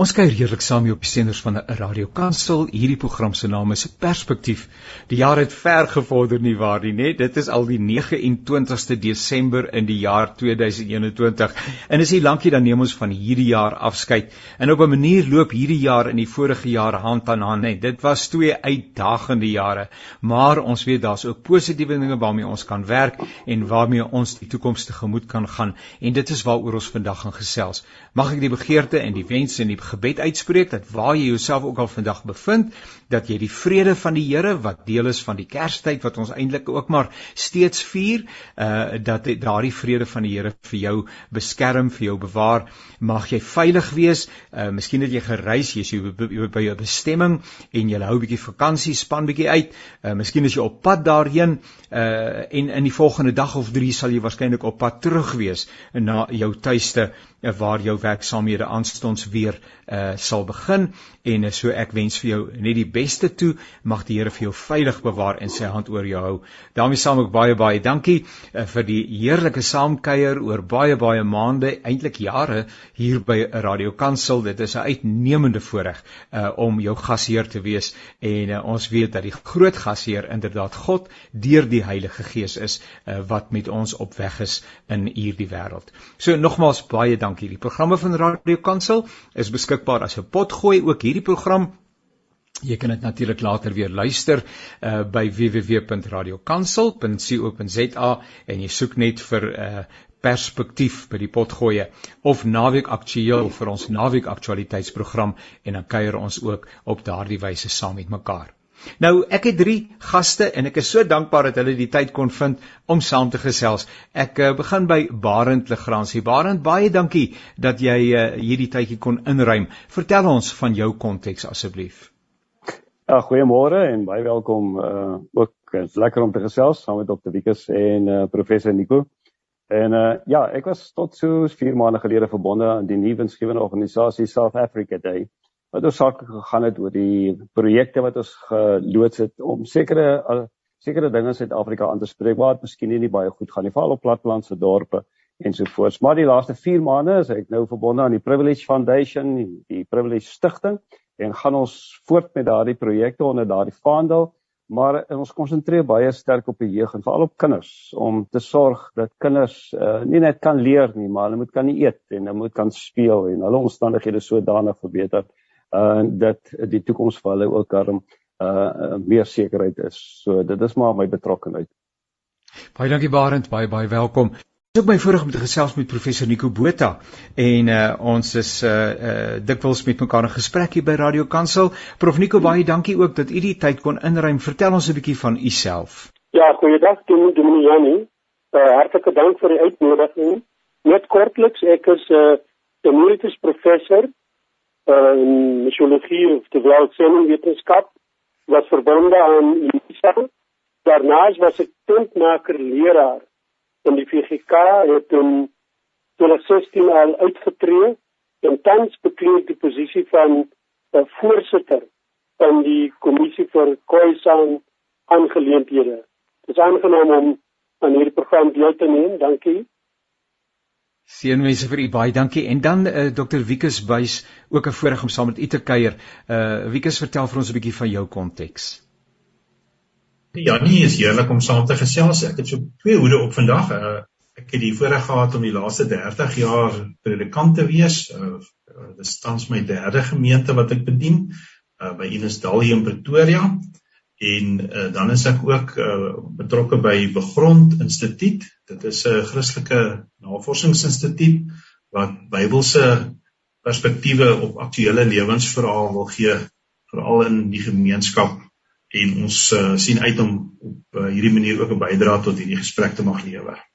Ons kyk heerlik saam hier op die senders van 'n Radio Kansel. Hierdie program se naam is Perspektief. Die jaar het ver gevorder nie waar nie, net dit is al die 29ste Desember in die jaar 2021. En is hier lankie dan neem ons van hierdie jaar afskeid. En op 'n manier loop hierdie jaar in die vorige jaar hand aan hand, net. Dit was twee uitdagende jare, maar ons weet daar's ook positiewe dinge waarmee ons kan werk en waarmee ons die toekoms tegemoet kan gaan. En dit is waaroor ons vandag gaan gesels. Mag ek die begeerte en die wense en die gebed uitspreek dat waar jy jouself ook al vandag bevind, dat jy die vrede van die Here wat deel is van die Kerstyd wat ons eintlik ook maar steeds vier, uh dat daardie vrede van die Here vir jou beskerm, vir jou bewaar. Mag jy veilig wees. Uh miskien het jy gereis, jy's by jou bestemming en jy hou 'n bietjie vakansie, span bietjie uit. Uh miskien is jy op pad daarheen uh en in die volgende dag of 3 sal jy waarskynlik op pad terug wees na jou tuiste waar jou werksaamhede aanstonds weer uh sal begin en uh, so ek wens vir jou net die beste toe mag die Here vir jou veilig bewaar en sy hand oor jou hou. daarmee saam ook baie baie dankie uh, vir die heerlike saamkuier oor baie baie maande eintlik jare hier by Radio Kansel dit is 'n uitnemende voorreg uh om jou gasheer te wees en uh, ons weet dat die groot gasheer inderdaad God deur die Heilige Gees is uh, wat met ons op weg is in hierdie wêreld. So nogmaals baie dankie. Die programme van Radio Kansel is beskikbaar as 'n potgooi ook hierdie program Jy kan dit natuurlik later weer luister uh, by www.radiokansel.co.za en jy soek net vir 'n uh, perspektief by die potgoeie of naweek aktueel vir ons naweek aktualiteitsprogram en dan kuier ons ook op daardie wyse saam met mekaar. Nou ek het drie gaste en ek is so dankbaar dat hulle die tyd kon vind om saam te gesels. Ek uh, begin by Barend Legrandsie. Barend, baie dankie dat jy uh, hierdie tydjie kon inruim. Vertel ons van jou konteks asseblief. Ja, goeiemôre en baie welkom. Uh ook is lekker om te gesels saam met Dr. Wikus en uh, professor Nico. En uh ja, ek was tot so 4 maande gelede verbonde aan die nuwe insgewende organisasie South Africa Day wat ons sake gegaan het oor die projekte wat ons geloods het om sekere uh, sekere dinge in Suid-Afrika aan te spreek waar dit miskien nie baie goed gaan nie, veral op plattelandse dorpe ensovoorts. Maar die laaste 4 maande is ek nou verbonde aan die Privilege Foundation, die Privilege Stichting en gaan ons voort met daardie projekte onder daardie vaandel maar ons konsentreer baie sterk op die jeug en veral op kinders om te sorg dat kinders uh, nie net kan leer nie maar hulle moet kan eet en hulle moet kan speel en hulle omstandighede sodanig verbeter uh dat die toekoms vir hulle ook daarom uh meer sekerheid is. So dit is maar my betrokkeheid. Baie dankie Barend, baie baie welkom. Dit is ook my voorreg om te gesels met professor Nico Botha en uh ons is uh uh dikwels met mekaar in gesprek hier by Radio Kansel. Prof Nico, baie dankie ook dat u die tyd kon inruim. Vertel ons 'n bietjie van u self. Ja, goeiedag, Dominee Janie. Uh hartlike dank vir die uitnodiging. Net kortliks, ek is 'n uh, emeritus professor uh, in misiologie of terwyl sendingwetenskap was verbonde aan UNISA. Daarnaas was ek tentmaker leraar in die VGK het in 2016 al uitgetree en tans bekleed die posisie van 'n uh, voorsitter van die kommissie vir Khoisan aangeleenthede. Dit is aangenaam om aan hierdie program deel te neem. Dankie. Seënwense vir u baie dankie. En dan uh, eh, Dr. Wikus Buys, ook 'n voorreg om saam met u te kuier. Uh Wikus, vertel vir ons 'n bietjie van jou konteks. Ja, nee, is heerlik om saam te gesels. Ek het so twee hoede op vandag. Uh ek het die voorreg gehad om die laaste 30 jaar predikant te wees. Uh dit is tans my derde gemeente wat ek bedien uh by Enesdal hier in Pretoria en uh, dan is ek ook uh, betrokke by Begrond Instituut. Dit is 'n Christelike navorsingsinstituut wat Bybelse perspektiewe op aktuelle lewensverhale wil gee veral in die gemeenskap en ons uh, sien uit om op uh, hierdie manier ook 'n bydrae tot hierdie gesprek te mag lewer.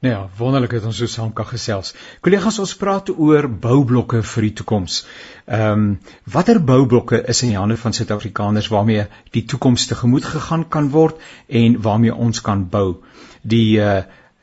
Nou ja, wonderlik dat ons so saam kan gesels. Kollegas, ons praat oor boublokke vir die toekoms. Ehm, um, watter boublokke is in die hande van Suid-Afrikaners waarmee die toekoms tegemoet gegaan kan word en waarmee ons kan bou? Die uh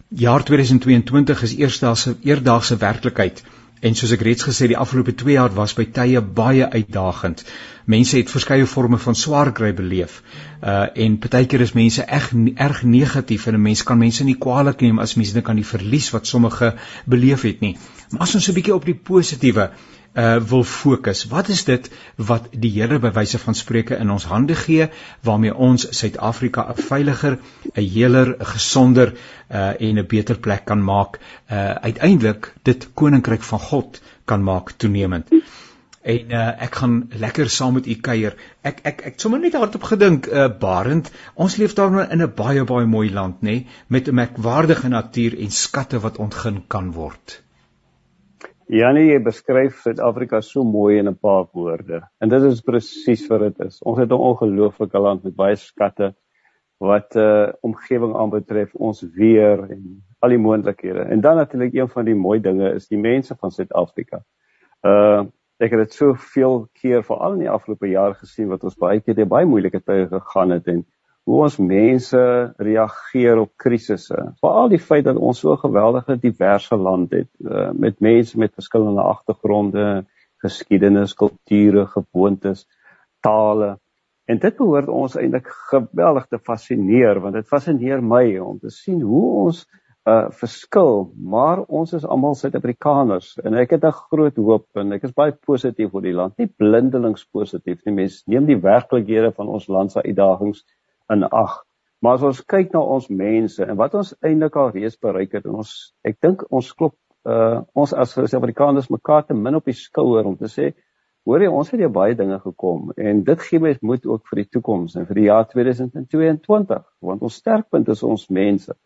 jaar 2022 is eersdaagse eerdaagse werklikheid. En soos ek reeds gesê, die afgelope 2 jaar was by tye baie uitdagend. Mense het verskeie forme van swaar kry beleef. Uh en partykeer is mense erg erg negatief en 'n mens kan mense nie kwaadlik neem as mense dink aan die verlies wat sommige beleef het nie. Maar as ons 'n bietjie op die positiewe uh wil fokus. Wat is dit wat die Here by wyse van spreuke in ons hande gee waarmee ons Suid-Afrika 'n veiliger, 'n heeler, 'n gesonder uh en 'n beter plek kan maak, uh uiteindelik dit koninkryk van God kan maak toenemend. En uh, ek gaan lekker saam met u kuier. Ek ek ek sommer net hardop gedink, uh, Barend, ons leef daar in 'n baie baie mooi land, nê, met 'n merkwaardige natuur en skatte wat ontgin kan word. Janie, jy beskryf Suid-Afrika so mooi in 'n paar woorde. En dit is presies wat dit is. Ons het 'n ongelooflike land met baie skatte wat uh omgewing aanbetref, ons weer en al die moontlikhede. En dan natuurlik een van die mooi dinge is die mense van Suid-Afrika. Uh ek het dit soveel keer veral in die afgelope jaar gesien wat ons baie keer deur baie moeilike tye gegaan het en hoe ons mense reageer op krisisse. Veral die feit dat ons so 'n geweldige diverse land het uh, met mense met verskillende agtergronde, geskiedenis, kulture, gewoontes, tale. En dit behoort ons eintlik geweldig te fascineer want dit fascineer my om te sien hoe ons uh, verskil, maar ons is almal Suid-Afrikaners en ek het 'n groot hoop en ek is baie positief oor die land. Nie blindelings positief nie, mens neem die werklikhede van ons land se uitdagings in ag. Maar as ons kyk na ons mense en wat ons eintlik al reeds bereik het en ons ek dink ons klop uh ons as Suid-Afrikaners mekaar te min op die skouer om te sê hoor jy ons het hier baie dinge gekom en dit gee my moed ook vir die toekoms en vir die jaar 2022 want ons sterkpunt is ons mense.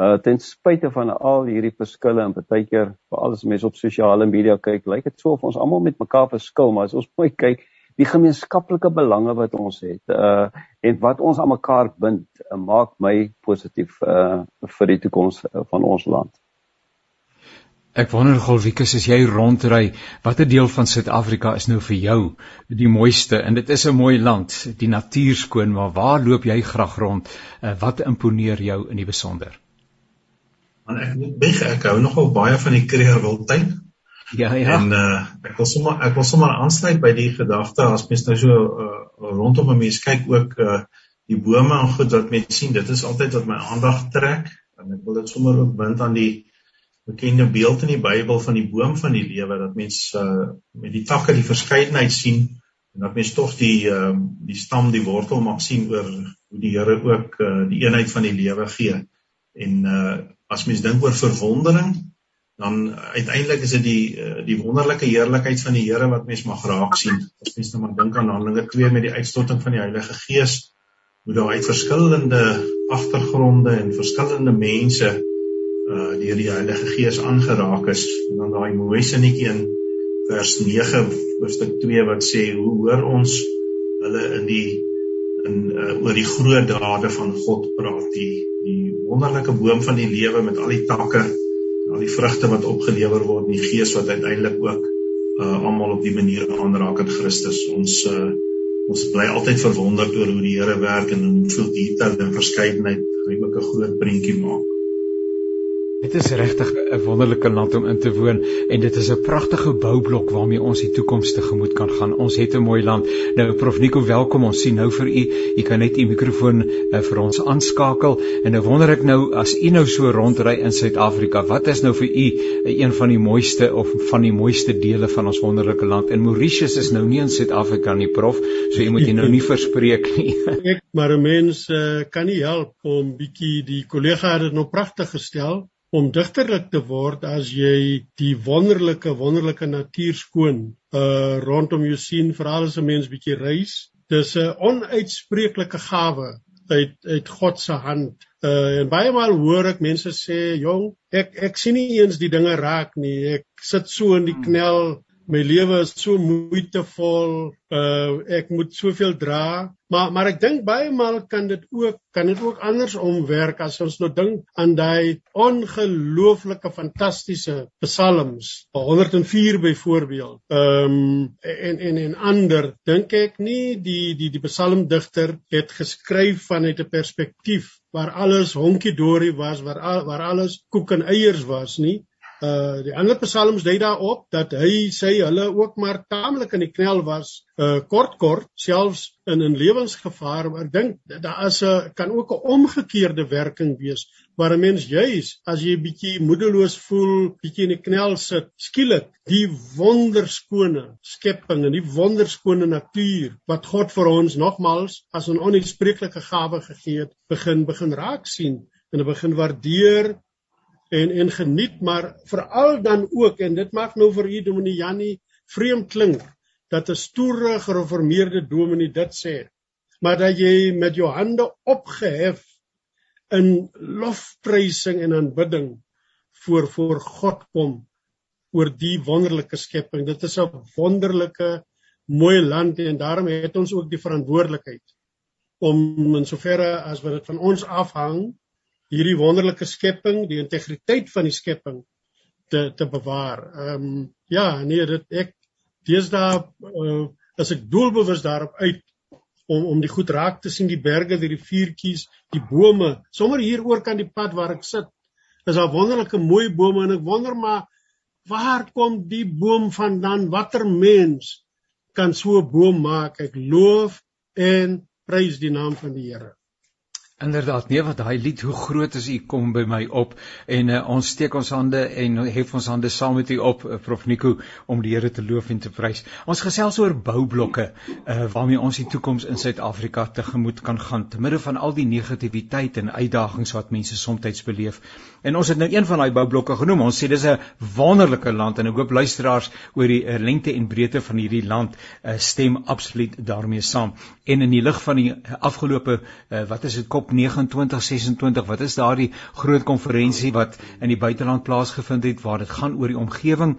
Uh ten spyte van al hierdie verskille en baie keer veral as mense op sosiale media kyk, lyk dit so of ons almal met mekaar verskil, maar as ons mooi kyk, die gemeenskaplike belange wat ons het uh en wat ons aan mekaar bind uh, maak my positief uh vir die toekoms uh, van ons land. Ek wonder Golwikus as jy rondry, watter deel van Suid-Afrika is nou vir jou die mooiste? En dit is 'n mooi land, die natuur skoon, maar waar loop jy graag rond? Uh, wat imponeer jou in die besonder? Want ek moet beg ek hou nogal baie van die Kreerwiltuin. Ja, ja. En uh ek wil sommer ek wil sommer aansluit by die gedagte as mens nou so uh, rondom 'n mens kyk ook uh die bome en goed wat mens sien, dit is altyd wat my aandag trek en ek wil dit sommer ook bind aan die bekende beeld in die Bybel van die boom van die lewe dat mens uh met die takke die verskeidenheid sien en dat mens tog die uh die stam, die wortel mag sien oor hoe die Here ook uh die eenheid van die lewe gee. En uh as mens dink oor verwondering dan uiteindelik is dit die eh, die wonderlike heerlikheid van die Here wat mens mag raak sien. As mens nou maar dink aan Handelinge 2 met die uitstorting van die Heilige Gees, hoe daar uit verskillende agtergronde en verskillende mense uh deur die Heilige Gees aangeraak is. En dan daai mooi sinnetjie in vers 9 hoofstuk 2 wat sê hoe hoor ons hulle in die in uh, oor die groot dade van God praat, die die wonderlike boom van die lewe met al die takke al die vrugte wat opgelewer word in die gees wat uiteindelik ook uh almal op die manier aanraak in Christus. Ons uh ons bly altyd verwonderd oor hoe die Here werk en hoeveel detail en verskeidenheid hy ook 'n groot prentjie maak. Dit is regtig 'n wonderlike land om in te woon en dit is 'n pragtige boublok waarmee ons die toekoms tegemoet kan gaan. Ons het 'n mooi land. Nou Prof Nico, welkom. Ons sien nou vir u. U kan net u mikrofoon uh, vir ons aanskakel en nou wonder ek nou as u nou so rondry in Suid-Afrika, wat is nou vir u uh, een van die mooiste of van die mooiste dele van ons wonderlike land? En Mauritius is nou nie in Suid-Afrika nie, Prof, so u moet jy nou nie verspreek nie. ek maar 'n mens uh, kan nie help om bietjie die kollega het dit nou pragtig gestel om digterlik te word as jy die wonderlike wonderlike natuur skoon uh rondom jou sien veral as 'n mens bietjie reis. Dis 'n onuitspreeklike gawe uit uit God se hand. Uh en baie maal hoor ek mense sê jong ek ek sien nie eens die dinge raak nie. Ek sit so in die hmm. knel my lewe is so moeitevol uh ek moet soveel dra maar maar ek dink baie maal kan dit ook kan dit ook andersom werk as ons nou dink aan daai ongelooflike fantastiese psalms. 104 byvoorbeeld. Ehm um, en en en ander. Dink ek nie die die die psalmdigter het geskryf vanuit 'n perspektief waar alles honkie dorie was waar waar alles koek en eiers was nie Uh die ander psalms dui daarop dat hy sê hulle ook maar taamlik in die knel was, uh kort kort, selfs in 'n lewensgevaar, maar ek dink daar is 'n kan ook 'n omgekeerde werking wees waar 'n mens juis as jy bietjie moedeloos voel, bietjie in die knel sit, skielik die wonderskone skepping en die wonderskone natuur wat God vir ons nogmals as 'n onuitspreeklike gawe gegee het, begin begin raak sien en begin waardeer en en geniet maar veral dan ook en dit mag nou vir u Dominee Jannie vreemd klink dat 'n stoere gereformeerde dominee dit sê. Maar dat jy met jou hande opgehef in lofprysing en aanbidding voor voor God kom oor die wonderlike skepping dit is 'n wonderlike mooi land en daarom het ons ook die verantwoordelikheid om in soverre as wat dit van ons afhang hierdie wonderlike skepping, die integriteit van die skepping te te bewaar. Ehm um, ja, nee, dit ek deesdae uh, as ek doelbewus daarop uit om om die goed raak te sien, die berge, die riviertjies, die bome, sommer hier oor kan die pad waar ek sit. Is daar wonderlike mooi bome en ek wonder maar waar kom die boom vandaan? Watter mens kan so 'n boom maak? Ek loof en prys die naam van die Here. Inderdaad, nee, wat daai lied hoe groot is u kom by my op en uh, ons steek ons hande en hef ons hande saam met u op uh, Prof Nico om die Here te loof en te prys. Ons gesels oor boublokke uh, waarmee ons die toekoms in Suid-Afrika tegemoet kan gaan te midde van al die negativiteit en uitdagings wat mense soms beleef. En ons het nou een van daai boublokke genoem. Ons sê dis 'n wonderlike land en ek hoop luisteraars oor die uh, lengte en breedte van hierdie land uh, stem absoluut daarmee saam. En in die lig van die afgelope uh, wat is dit kop 2926 wat is daardie groot konferensie wat in die buiteland plaasgevind het waar dit gaan oor die omgewing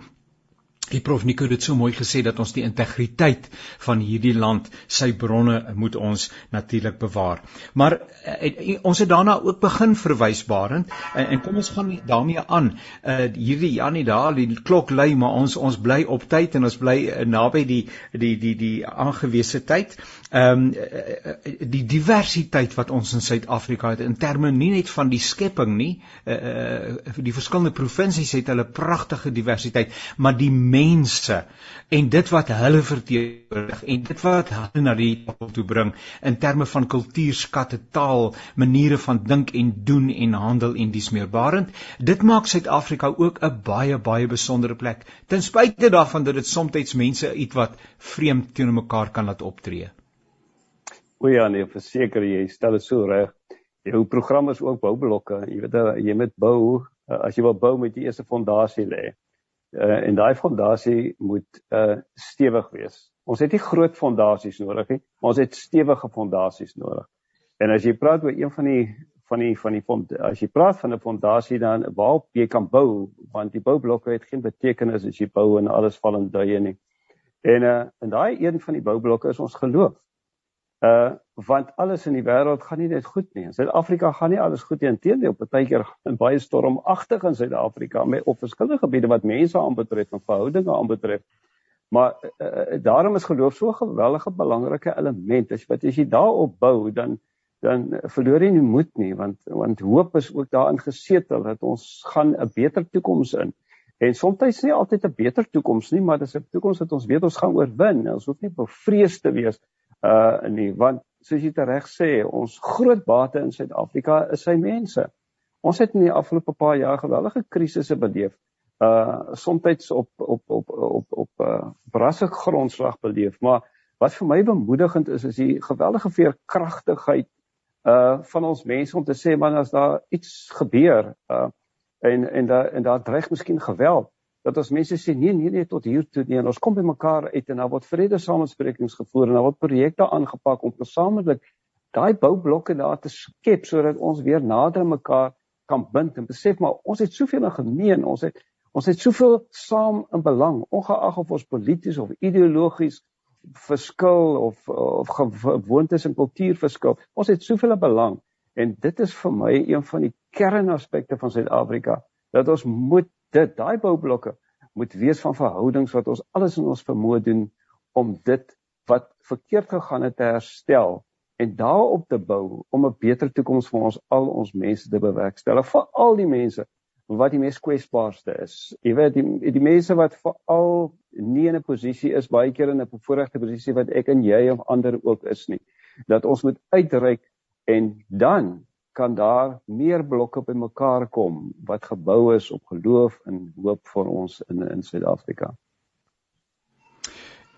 Die prof Nico het so mooi gesê dat ons die integriteit van hierdie land, sy bronne moet ons natuurlik bewaar. Maar uh, ons het daarna ook begin verwysbarend en, en kom ons gaan daarmee aan. Uh hierdie Janie daar, die klok lui, maar ons ons bly op tyd en ons bly uh, naby die die die die aangewese tyd. Ehm um, die diversiteit wat ons in Suid-Afrika het in terme nie net van die skepping nie, uh die verskillende provinsies het hulle pragtige diversiteit, maar die mense en dit wat hulle verteenwoordig en dit wat hulle na die tafel toe bring in terme van kultuurskatte, taal, maniere van dink en doen en handel en dis meerbarend. Dit maak Suid-Afrika ook 'n baie baie besondere plek. Ten spyte daarvan dat dit soms mense ietwat vreemd teenoor mekaar kan laat optree. O ja, nee, verseker jy stel dit so reg. Jou program is ook boublokke. Jy weet jy moet bou, as jy wil bou moet jy eers 'n fondasie lê uh, en daai fondasie moet uh stewig wees. Ons het nie groot fondasies nodig nie, maar ons het stewige fondasies nodig. En as jy praat oor een van die van die van die fond as jy praat van 'n fondasie dan waarop jy kan bou, want die boublokke het geen betekenis as jy bou en alles val in duie nie. En uh en daai een van die boublokke is ons geloof. Uh want alles in die wêreld gaan nie net goed nie. In Suid-Afrika gaan nie alles goed nie. Inteendeel, partykeer in baie stormagtig in Suid-Afrika met op verskillende gebiede wat mense aanbetref en verhoudinge aanbetref. Maar uh, uh, daarom is geloof so 'n geweldige belangrike element. As wat as jy daarop bou, dan dan verloor jy nie moed nie, want want hoop is ook daarin gesetel dat ons gaan 'n beter toekoms in. En soms nie altyd 'n beter toekoms nie, maar dis 'n toekoms wat ons weet ons gaan oorwin. Ons hoef nie bevrees te wees uh nie want soos jy reg sê ons groot bate in Suid-Afrika is sy mense. Ons het in die afgelope paar jaar geweldige krisisse beleef. Uh soms op op op op op uh brasse grondslag beleef, maar wat vir my bemoedigend is is die geweldige veerkragtigheid uh van ons mense om te sê man as daar iets gebeur uh en en daar en daar dreig miskien geweld dat ons mense sê nee nee nee tot hier toe nie en ons kom by mekaar uit en daar word vrede samesprekings gevoer en daar word projekte aangepak om gesamentlik daai boublokke daar te skep sodat ons weer nader mekaar kan bind en besef maar ons het soveel in gemeen ons het ons het soveel saam in belang ongeag of ons polities of ideologies verskil of of gewoontes en kultuur verskil ons het soveel belang en dit is vir my een van die kernaspekte van Suid-Afrika dat ons moet dit daai boublokke moet wees van verhoudings wat ons alles in ons vermoë doen om dit wat verkeerd gegaan het te herstel en daarop te bou om 'n beter toekoms vir ons al ons mense te bewerkstellig vir al die mense wat die mees kwesbaarste is. Jy weet die die mense wat veral nie in 'n posisie is baie keer in 'n bevoordeelde posisie wat ek en jy of ander ook is nie. Dat ons moet uitreik en dan kan daar meer blokke bymekaar kom wat gebou is op geloof en hoop vir ons in in Suid-Afrika.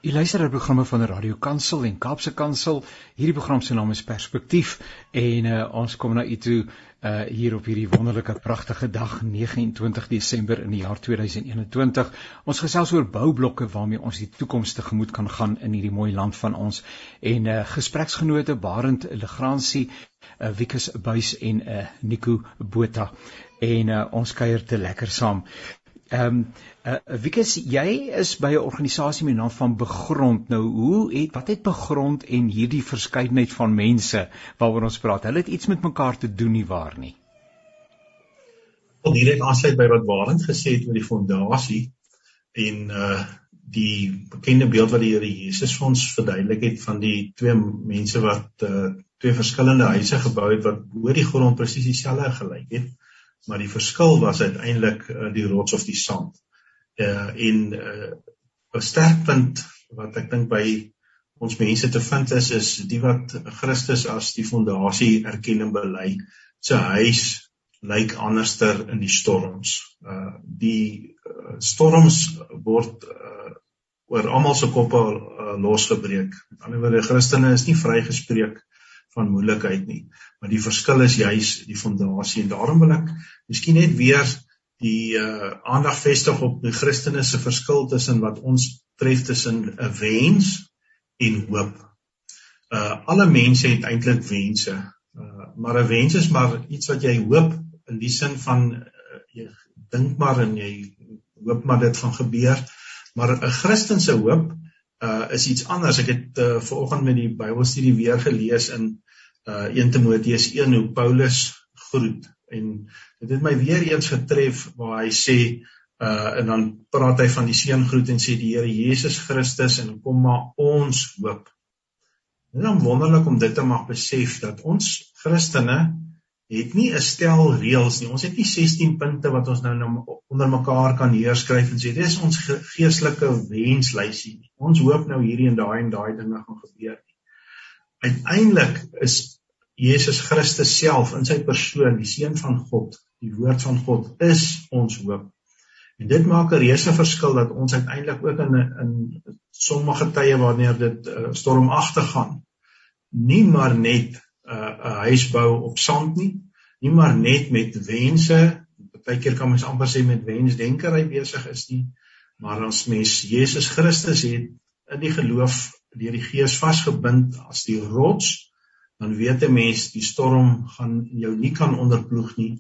U luister na programme van die Radio Kansel en Kaapse Kansel. Hierdie program se naam is Perspektief en uh, ons kom na u toe uh, hier op hierdie wonderlike pragtige dag 29 Desember in die jaar 2021. Ons gesels oor boublokke waarmee ons die toekoms tegemoet kan gaan in hierdie mooi land van ons. En uh, gespreksgenote Barend Legrandsie, uh, Wikus Buys en uh, Nico Botha en uh, ons kuier te lekker saam. Ehm um, uh, Wikus, jy is by 'n organisasie met die naam van Begrond. Nou, hoe het wat het Begrond en hierdie verskeidenheid van mense waaroor ons praat? Hulle het iets met mekaar te doen nie waar nie. Wil direk aansluit by wat Warend gesê het oor die fondasie en uh die bekende beeld wat die Here Jesus vir ons verduidelik het van die twee mense wat uh twee verskillende huise gebou het wat bo die grond presies dieselfde gelyk het maar die verskil was uiteindelik uh, die rots of die sand. Uh en uh 'n sterk punt wat ek dink by ons mense te vind is is die wat Christus as die fondasie erken en bely. Sy huis lyk anderster in die storms. Uh die uh, storms word uh, oor almal se koppe uh, losgebreek. Met ander woorde, Christene is nie vrygespreek van moeilikheid nie. Maar die verskil is juis die fondasie en daarom wil ek miskien net weer die uh, aandag vestig op die Christene se verskil tussen wat ons tref tussen 'n wens en hoop. Uh alle mense het eintlik wense. Uh maar 'n wens is maar iets wat jy hoop in die sin van uh, jy dink maar en jy hoop maar dit gaan gebeur. Maar 'n Christen se hoop uh is iets anders. Ek het uh, vanoggend met die Bybelstudie weer gelees in uh 1 Timoteus 1 hoe Paulus groet en dit het my weer eens getref waar hy sê uh en dan praat hy van die seun groet en sê die Here Jesus Christus en kom maar ons hoop. Dit is wonderlik om dit te mag besef dat ons Christene het nie 'n stel reëls nie. Ons het nie 16 punte wat ons nou, nou onder mekaar kan neerskryf en sê dis ons geestelike wenslysie nie. Ons hoop nou hierdie en daai en daai dinge gaan gebeur nie. Uiteindelik is Jesus Christus self in sy persoon, die seun van God, die woord van God is ons hoop. En dit maak 'n reuse verskil dat ons uiteindelik ook in in sommige tye wanneer dit uh, stormagtig gaan, nie maar net 'n uh, 'n huis bou op sand nie, nie maar net met wense, partykeer kan mens amper sê met wensdenkery besig is nie, maar as mens Jesus Christus het in die geloof deur die Gees vasgebind as die rots, dan weet 'n mens die storm gaan jou nie kan onderploeg nie,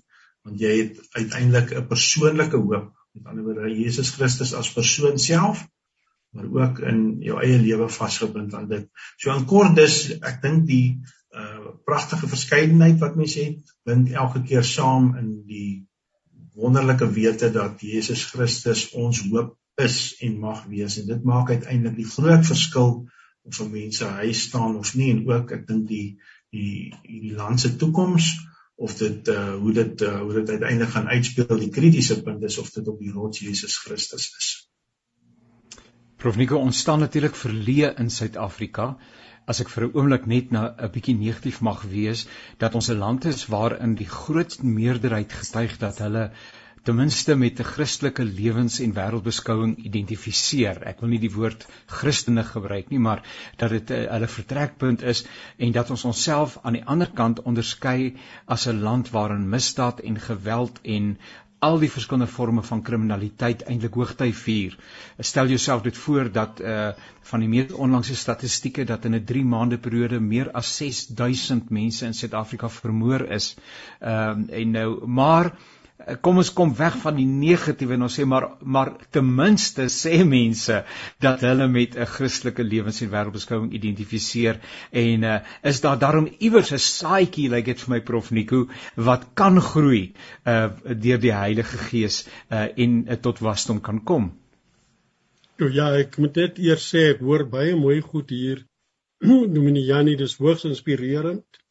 want jy het uiteindelik 'n persoonlike hoop, met ander woorde Jesus Christus as persoon self maar ook in jou eie lewe vasgebind aan dit. So in kort dis ek dink die uh pragtige verskeidenheid wat mense het, bind elke keer saam in die wonderlike wete dat Jesus Christus ons hoop is en mag wees en dit maak uiteindelik die groot verskil of vir mense huis staan of nie en ook ek dink die die hierdie land se toekoms of dit uh hoe dit uh, hoe dit uiteindelik gaan uitspeel die kritiese punt is of dit op die rots Jesus Christus is. Prof Nico ons staan natuurlik verleë in Suid-Afrika as ek vir 'n oomblik net na 'n bietjie negatief mag wees dat ons 'n land is waarin die grootste meerderheid getuig dat hulle ten minste met 'n Christelike lewens- en wêreldbeskouing identifiseer. Ek wil nie die woord Christene gebruik nie, maar dat dit uh, hulle vertrekpunt is en dat ons onsself aan die ander kant onderskei as 'n land waarin misdaad en geweld en al die verskillende forme van kriminaliteit eintlik hoogty vier. Stel jouself dit voor dat uh van die mees onlangse statistieke dat in 'n 3 maande periode meer as 6000 mense in Suid-Afrika vermoor is. Ehm uh, en nou maar Eh, kom ons kom weg van die negatiewe en ons sê maar maar ten minste sê mense dat hulle met 'n Christelike lewens- en wêreldbeskouing identifiseer en uh, is daar daarom iewers 'n saadjie lyk like dit vir my prof Nico wat kan groei uh deur die Heilige Gees uh en uh, tot wasdom kan kom. Jo ja, ek moet net eers sê ek hoor baie mooi goed hier. Dominee Janie, dis hoogs inspirerend.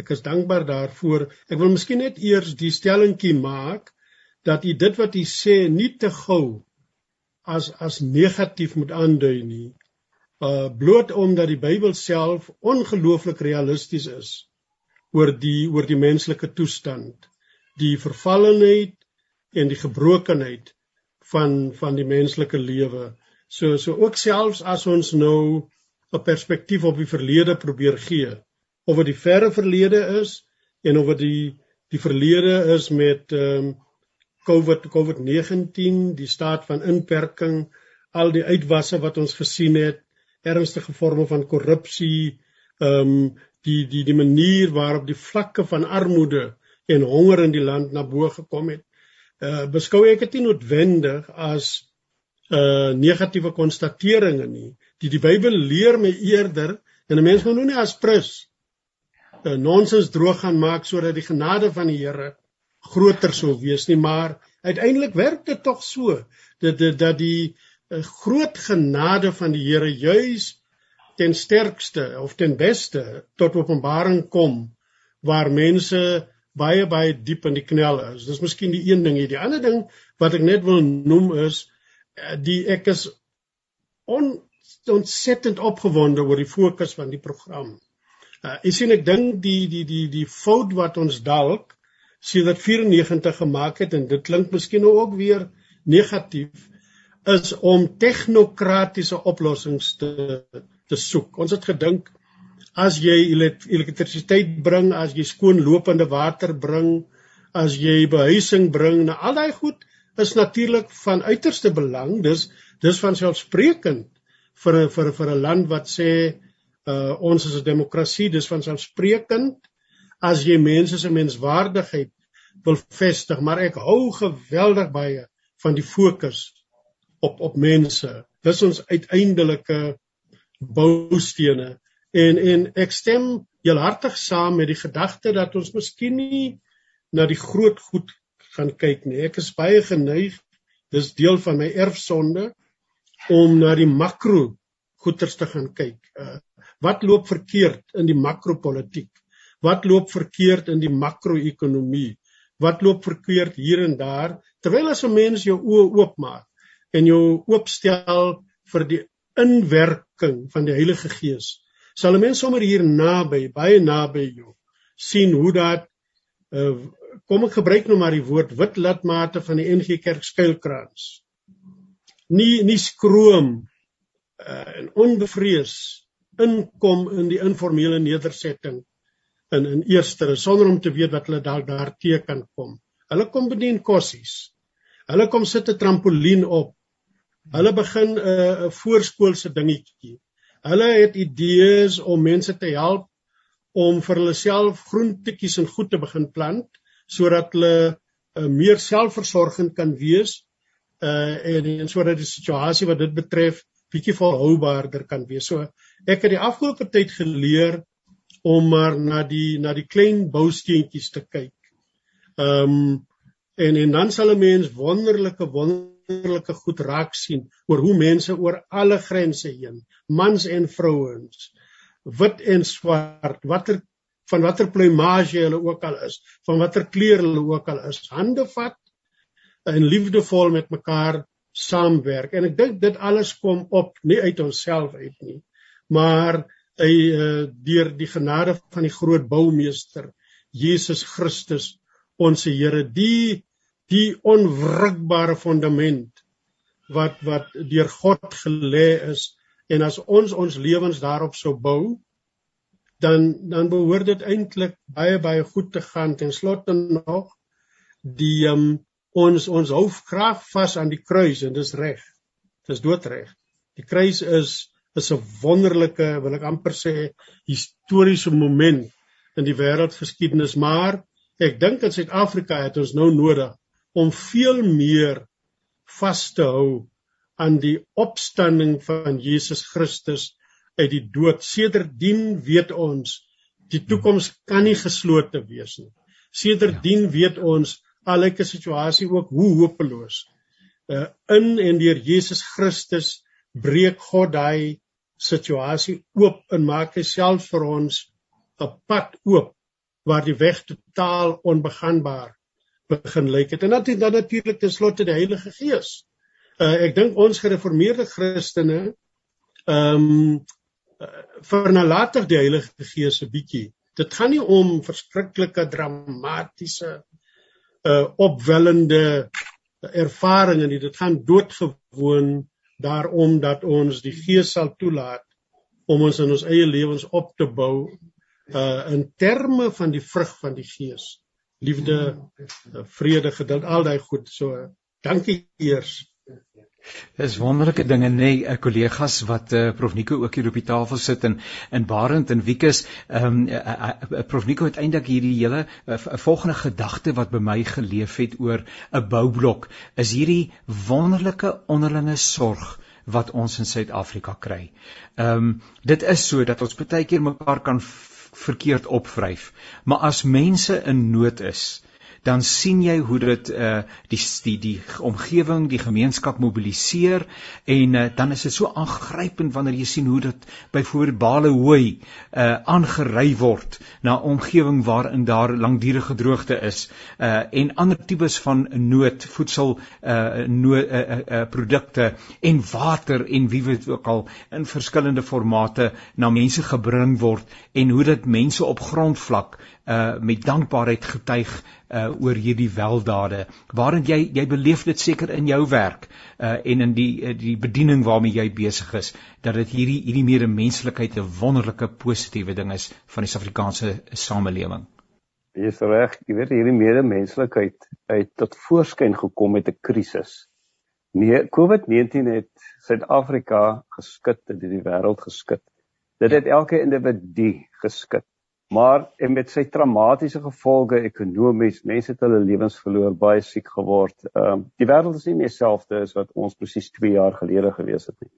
Ek is dankbaar daarvoor. Ek wil miskien net eers die stellingkie maak dat u dit wat u sê nie te gou as as negatief moet aandui nie. Uh bloot omdat die Bybel self ongelooflik realisties is oor die oor die menslike toestand, die vervallenheid en die gebrokenheid van van die menslike lewe. So so ook selfs as ons nou 'n perspektief op die verlede probeer gee, of dit die verre verlede is en of dit die die verlede is met ehm um, COVID COVID-19, die staat van inperking, al die uitwasse wat ons gesien het, ernstige vorme van korrupsie, ehm um, die die die manier waarop die vlakke van armoede en honger in die land na bo gekom het. Uh beskou ek dit nie noodwendig as uh negatiewe konstateringe nie. Die die Bybel leer my eerder en 'n mens moet nou nie as prins nonsens droog gaan maak sodat die genade van die Here groter sou wees nie maar uiteindelik werk dit tog so dat dat, dat die uh, groot genade van die Here juis ten sterkste of ten beste tot openbaring kom waar mense baie baie diep in die knel is. Dis miskien die een ding hier. Die ander ding wat ek net wil noem is uh, die ek is on, ontsettend opgewonde oor die fokus van die program. Uh, ek sien ek dink die die die die fout wat ons dalk dat 94 gemaak het en dit klink miskien nou ook weer negatief is om tegnokratiese oplossings te te soek. Ons het gedink as jy elektrisiteit bring, as jy skoon lopende water bring, as jy behuising bring, nou al daai goed is natuurlik van uiterste belang. Dis dis van selfsprekend vir vir vir 'n land wat sê uh ons is 'n demokrasie, dis van selfsprekend as jy mense se menswaardigheid wil vestig, maar ek hou geweldig baie van die fokus op op mense. Dis ons uiteindelike boustene en en ek stem heelhartig saam met die gedagte dat ons miskien nie na die groot goed gaan kyk nie. Ek is baie geneig, dis deel van my erfsonde om na die makro goeters te gaan kyk. Uh Wat loop verkeerd in die makropolitiek? Wat loop verkeerd in die makro-ekonomie? Wat loop verkeerd hier en daar? Terwyl as 'n mens jou oë oopmaak en jou oopstel vir die inwerking van die Heilige Gees, sal 'n mens sommer hier naby, baie naby jou sien hoe dat uh, kom ek gebruik nou maar die woord wit latmate van die NG Kerk skuilkrans. Nie nie skroom uh, en onbevrees inkom in die informele nedersetting in in eerste sonder om te weet wat hulle dalk daar te kan kom. Hulle kom bedien kossies. Hulle kom sit 'n trampolien op. Hulle begin 'n uh, voorskoolse dingetjie. Hulle het idees om mense te help om vir hulle self groentetjies en goed te begin plant sodat hulle uh, meer selfversorgend kan wees uh en, en sodat die situasie wat dit betref bietjie volhoubaarder kan wees. So ek het die afgelope tyd geleer om maar na die na die klein bousteentjies te kyk. Ehm um, en en dan sal 'n mens wonderlike wonderlike goed raak sien oor hoe mense oor alle grense heen, mans en vrouens, wit en swart, watter van watter pluimage hulle ook al is, van watter kleur hulle ook al is, hande vat en liefdevol met mekaar saamwerk en ek dink dit alles kom op nie uit onsself uit nie maar hy uh, deur die genade van die groot boumeester Jesus Christus ons Here die die onwrikbare fondament wat wat deur God gelê is en as ons ons lewens daarop sou bou dan dan behoort dit eintlik baie baie goed te gaan ten slotte nog die um, ons ons hou graag vas aan die kruis en dis reg. Dis doodreg. Die kruis is is 'n wonderlike, wil ek amper sê, historiese moment in die wêreldgeskiedenis, maar ek dink in Suid-Afrika het ons nou nodig om veel meer vas te hou aan die opstanding van Jesus Christus uit die dood. Sedertdien weet ons die toekoms kan nie geslote wees nie. Sedertdien weet ons al 'n situasie ook hoe hopeloos. Uh in en deur Jesus Christus breek God daai situasie oop en maak hy self vir ons 'n pad oop waar die weg totaal onbegaanbaar begin lyk het. En dan dan natuurlik ten slotte die Heilige Gees. Uh ek dink ons gereformeerde Christene ehm um, vernalatig die Heilige Gees 'n bietjie. Dit gaan nie om verskriklike dramatiese uh opwellende ervarings nie. Dit gaan doodgewoon daarom dat ons die Gees sal toelaat om ons in ons eie lewens op te bou uh in terme van die vrug van die Gees. Liefde, uh, vrede, geduld, al daai goed. So dankie eers. Dis wonderlike dinge nê, nee, uh, kollegas wat uh, Prof Nico ook hier op die tafel sit en in Barend en Wiekus, ehm um, uh, uh, Prof Nico het eintlik hierdie hele 'n uh, volgende gedagte wat by my geleef het oor 'n boublok is hierdie wonderlike onderlinge sorg wat ons in Suid-Afrika kry. Ehm um, dit is so dat ons baie keer mekaar kan verkeerd opvryf, maar as mense in nood is, dan sien jy hoe dit uh die die die omgewing, die gemeenskap mobiliseer en uh, dan is dit so aangrypend wanneer jy sien hoe dit byvoorbeeld bale hooi uh aangery word na omgewing waarin daar langdurige droogte is uh en ander tipes van nood, voedsel uh nood uh, uh, uh produkte en water en wie weet ook al in verskillende formate na mense gebring word en hoe dit mense op grondvlak uh met dankbaarheid getuig uh oor hierdie weldade waarin jy jy beleef dit seker in jou werk uh en in die die bediening waarmee jy besig is dat dit hierdie hierdie medemenslikheid 'n wonderlike positiewe ding is van die Suid-Afrikaanse samelewing. Jy is reg, jy weet hierdie medemenslikheid uit tot voorskyn gekom met 'n krisis. Nee, COVID-19 het Suid-Afrika geskit, dit het die wêreld geskit. Dit het elke individu geskit maar en met sy traumatiese gevolge ekonomies, mense het hulle lewens verloor, baie siek geword. Ehm um, die wêreld is nie meer dieselfde as wat ons presies 2 jaar gelede gewees het nie.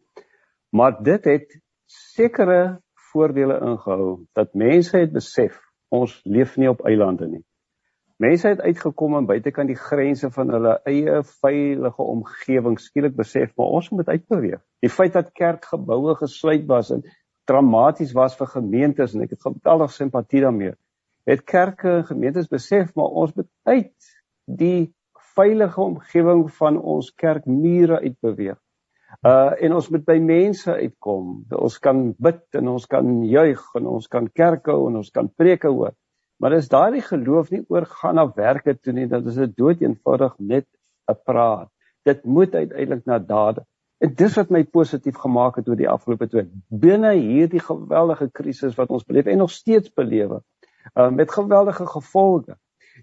Maar dit het sekere voordele ingehou dat mense het besef ons leef nie op eilande nie. Mense het uitgekom en buitekant die grense van hulle eie veilige omgewing skielik besef maar ons moet uitbeweeg. Die feit dat kerkgeboue gesluit was en dramaties was vir gemeentes en ek het geweldig simpatie daarmee. Het kerke en gemeentes besef maar ons moet uit die veilige omgewing van ons kerkmure uitbeweeg. Uh en ons moet by mense uitkom. Ons kan bid en ons kan juig en ons kan kerk hou en ons kan preke hoor. Maar as daardie geloof nie oorgaan na werke toe nie, dan is dit dood eenvoudig net 'n praat. Dit moet uiteindelik na dade En dis wat my positief gemaak het oor die afgelope twee binne hierdie geweldige krisis wat ons beleef en nog steeds belewe. Uh met geweldige gevolge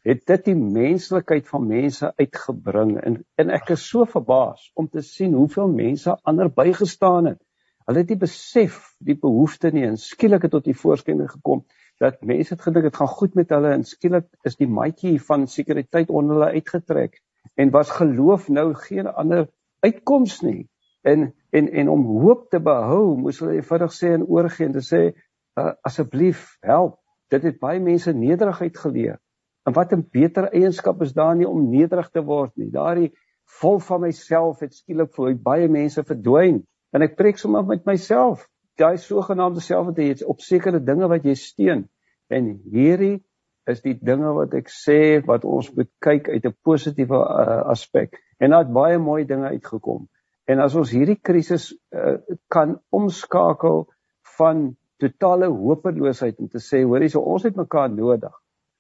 het dit die menslikheid van mense uitgebring en en ek is so verbaas om te sien hoeveel mense ander bygestaan het. Hulle het nie besef die behoefte nie en skielik het tot die voorskyn gekom dat mense het gedink dit gaan goed met hulle en skielik is die maatjie van sekuriteit onder hulle uitgetrek en was geloof nou geen ander uitkoms nie en en en om hoop te behou moes hulle eenvoudig sê en oorgee en sê uh, asseblief help. Dit het baie mense nederigheid geleer. En wat 'n beter eienskap is daar nie om nederig te word nie. Daardie vol van myself het skielik vir baie mense verdwyn. En ek preek sommer met myself. Daai sogenaamde selfvertrouens op sekere dinge wat jy steun. En hierdie is die dinge wat ek sê wat ons moet kyk uit 'n positiewe uh, aspek en daar het baie mooi dinge uitgekom En as ons hierdie krisis uh, kan omskakel van totale hopeloosheid om te sê hoorie so ons het mekaar nodig.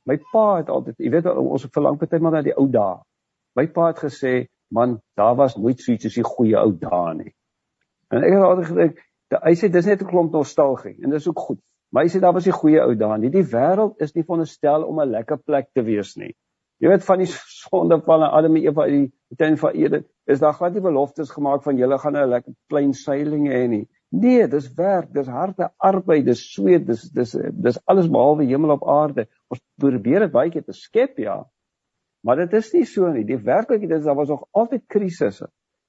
My pa het altyd, jy weet ons verlang baie maar na die ou dae. My pa het gesê, man, daar was nooit so iets soos die goeie ou dae nie. En ek het altyd gedink, hy sê dis net 'n klomp nostalgie en dis ook goed. Maar hy sê daar was die goeie ou dae nie. Die wêreld is nie veronderstel om 'n lekker plek te wees nie. Jy weet van die sonde van Adam en Eva uit die tuin van Eden, is daar glad nie beloftes gemaak van julle gaan 'n lekker klein seiling hê nie. Nee, dis werk, dis harde arbeid, dis sweet, dis dis dis alles behalwe hemel op aarde. Ons probeer dit baie keer te skep, ja. Maar dit is nie so nie. Die werklikheid is daar was nog altyd krisisse.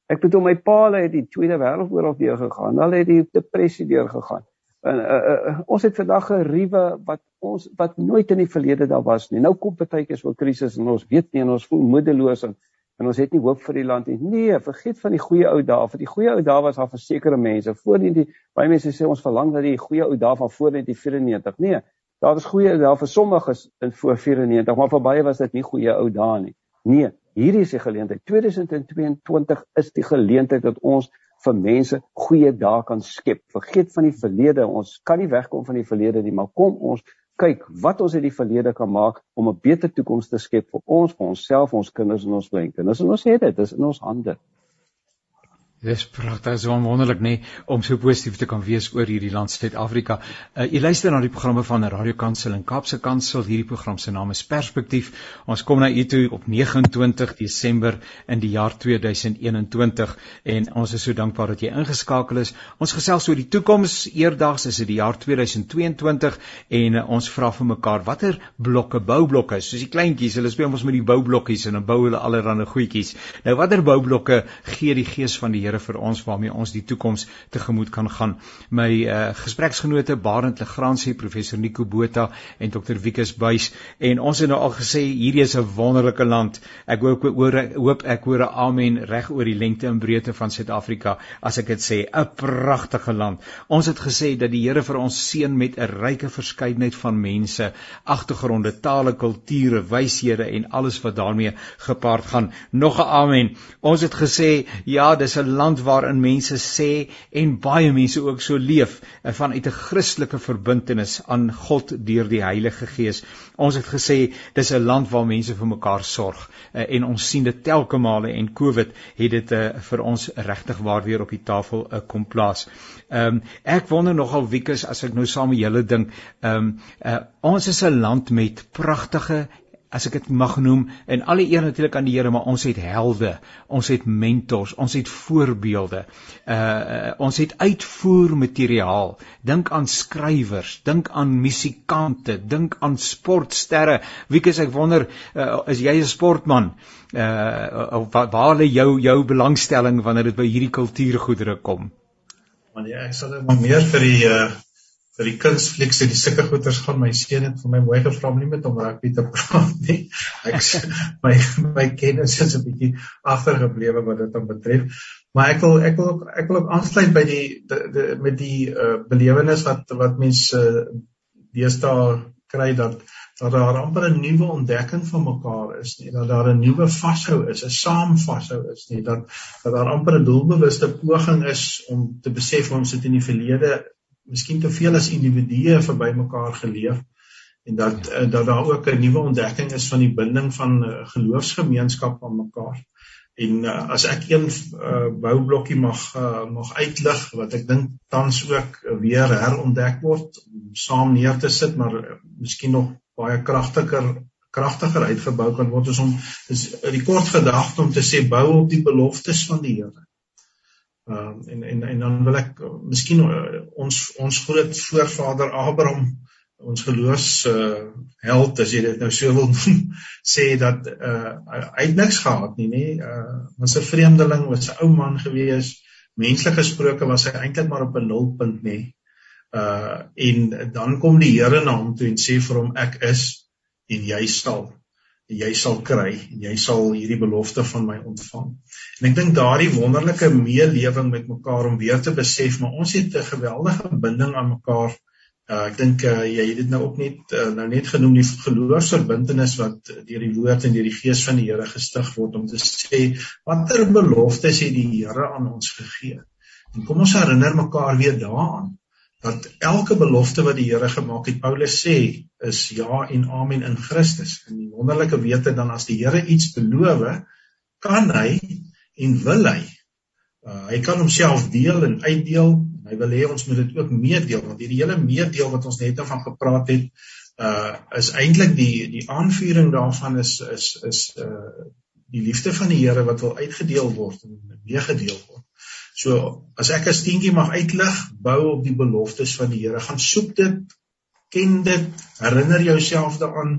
Ek bedoel my pa het die Tweede Wêreldoorlog deur gegaan. Hulle het die depressie deur gegaan. En uh, uh, ons het vandag 'n riewe wat ons wat nooit in die verlede daar was nie. Nou kom partykeer so 'n krisis en ons weet nie en ons voel moedeloos en, en ons het nie hoop vir die land nie. Nee, vergeet van die goeie ou dae. Vir die goeie ou dae was daar versekerde mense. Voorheen die baie mense sê ons verlang dat die goeie ou dae van voor 1994. Nee, daar was goeie dae vir sommiges in voor 94, maar vir baie was dit nie goeie ou dae nie. Nee, hierdie is die geleentheid. 2022 is die geleentheid dat ons vir mense goeie dae kan skep. Vergeet van die verlede. Ons kan nie wegkom van die verlede nie, maar kom ons kyk wat ons uit die verlede kan maak om 'n beter toekoms te skep vir ons, vir onsself, ons kinders en ons kleinkinders. En ons het dit, dit is in ons hande. Dis pragtig, so wonderlik nê nee, om so positief te kan wees oor hierdie land Suid-Afrika. Uh, jy luister na die programme van Radio Kansel en Kaapse Kansel. Hierdie program se naam is Perspektief. Ons kom na u toe op 29 Desember in die jaar 2021 en ons is so dankbaar dat jy ingeskakel is. Ons gesels oor die toekoms. Eerdags is dit die jaar 2022 en uh, ons vra vir mekaar watter blokke boublokke, soos die kleintjies, hulle speel ons met die boublokkies en dan bou hulle allerlei goedjies. Nou watter boublokke gee die gees van die Here vir ons waarmee ons die toekoms tegemoet kan gaan. My uh, gespreksgenote Barend Legrandsie, professor Nico Botha en Dr Wikus Buys en ons het nou al gesê hierdie is 'n wonderlike land. Ek hoop oor hoop ek hoor 'n amen reg oor die lengte en breedte van Suid-Afrika as ek dit sê, 'n pragtige land. Ons het gesê dat die Here vir ons seën met 'n ryke verskeidenheid van mense, agtergronde, tale, kulture, wyshede en alles wat daarmee gepaard gaan. Nog 'n amen. Ons het gesê ja, dis 'n land waarin mense sê en baie mense ook so leef eh, vanuit 'n Christelike verbintenis aan God deur die Heilige Gees. Ons het gesê dis 'n land waar mense vir mekaar sorg eh, en ons sien dit telke male en Covid het dit uh, vir ons regtig waar weer op die tafel kom plaas. Ehm um, ek wonder nogal wiekus as ek nou saam met julle dink, ehm um, uh, ons is 'n land met pragtige as ek dit mag noem en alle eer natuurlik aan die Here maar ons het helde ons het mentors ons het voorbeelde uh ons het uitvoermateriaal. Dink aan skrywers dink aan musikante dink aan sportsterre. Wie kies ek wonder uh, is jy 'n sportman? Uh waar, waar lê jou jou belangstelling wanneer dit by hierdie kultuurgoedere kom? Want ja ek sal maar meer vir die uh vir die kunstflieks en die sulke goeters gaan my seun het vir my mooi gevra om nie met hom rugby te praat nie. Ek my my kennis is 'n bietjie agtergeblewe wat dit dan betref. Maar ek wil ek wil ook ek wil ook aansluit by die de, de, met die uh, belewenis wat wat mense uh, deesdae kry dat dat daar amper 'n nuwe ontdekking van mekaar is nie dat daar 'n nuwe vashou is 'n saam vashou is nie dat dat daar amper 'n doelbewuste poging is om te besef ons het in die verlede miskien te veel as individue verby mekaar geleef en dat uh, dat daar ook 'n nuwe ontdekking is van die binding van uh, geloofsgemeenskap aan mekaar. En uh, as ek een uh, boublokkie mag uh, mag uitlig wat ek dink tans ook weer herontdek word om saam neer te sit maar uh, miskien nog baie kragtiger kragtiger uitgebou kan word is om is die kort gedagte om te sê bou op die beloftes van die Here. Ehm uh, en en en dan wil ek miskien uh, ons ons groot voorvader Abraham ons geloofs uh, held as jy dit nou so wil noem sê dat uh, hy niks gehad nie nê uh, was 'n vreemdeling was 'n ou man gewees. Menslik gesproke was hy eintlik maar op 'n nulpunt nê uh en dan kom die Here na hom toe en sê vir hom ek is en jy sal jy sal kry en jy sal hierdie belofte van my ontvang. En ek dink daardie wonderlike meelewing met mekaar om weer te besef maar ons het 'n geweldige binding aan mekaar. Uh, ek dink uh, jy het dit nou ook net uh, nou net genoem die geloofsverbintenis wat deur die woord en deur die gees van die Here gestig word om te sê watter beloftes het die Here aan ons gegee. En kom ons herinner mekaar weer daaraan dat elke belofte wat die Here gemaak het, Paulus sê, is ja en amen in Christus. En die wonderlike wete dan as die Here iets beloof, kan hy en wil hy. Uh, hy kan homself deel en uitdeel en hy wil hê ons moet dit ook meedeel want hierdie hele meedeel wat ons net van gepraat het, uh is eintlik die die aanvuring daarvan is is is uh die liefde van die Here wat wil uitgedeel word en meegedeel word. So as ek 'n steentjie mag uitlig, bou op die beloftes van die Here. Gaan soek dit, ken dit, herinner jouself daaraan,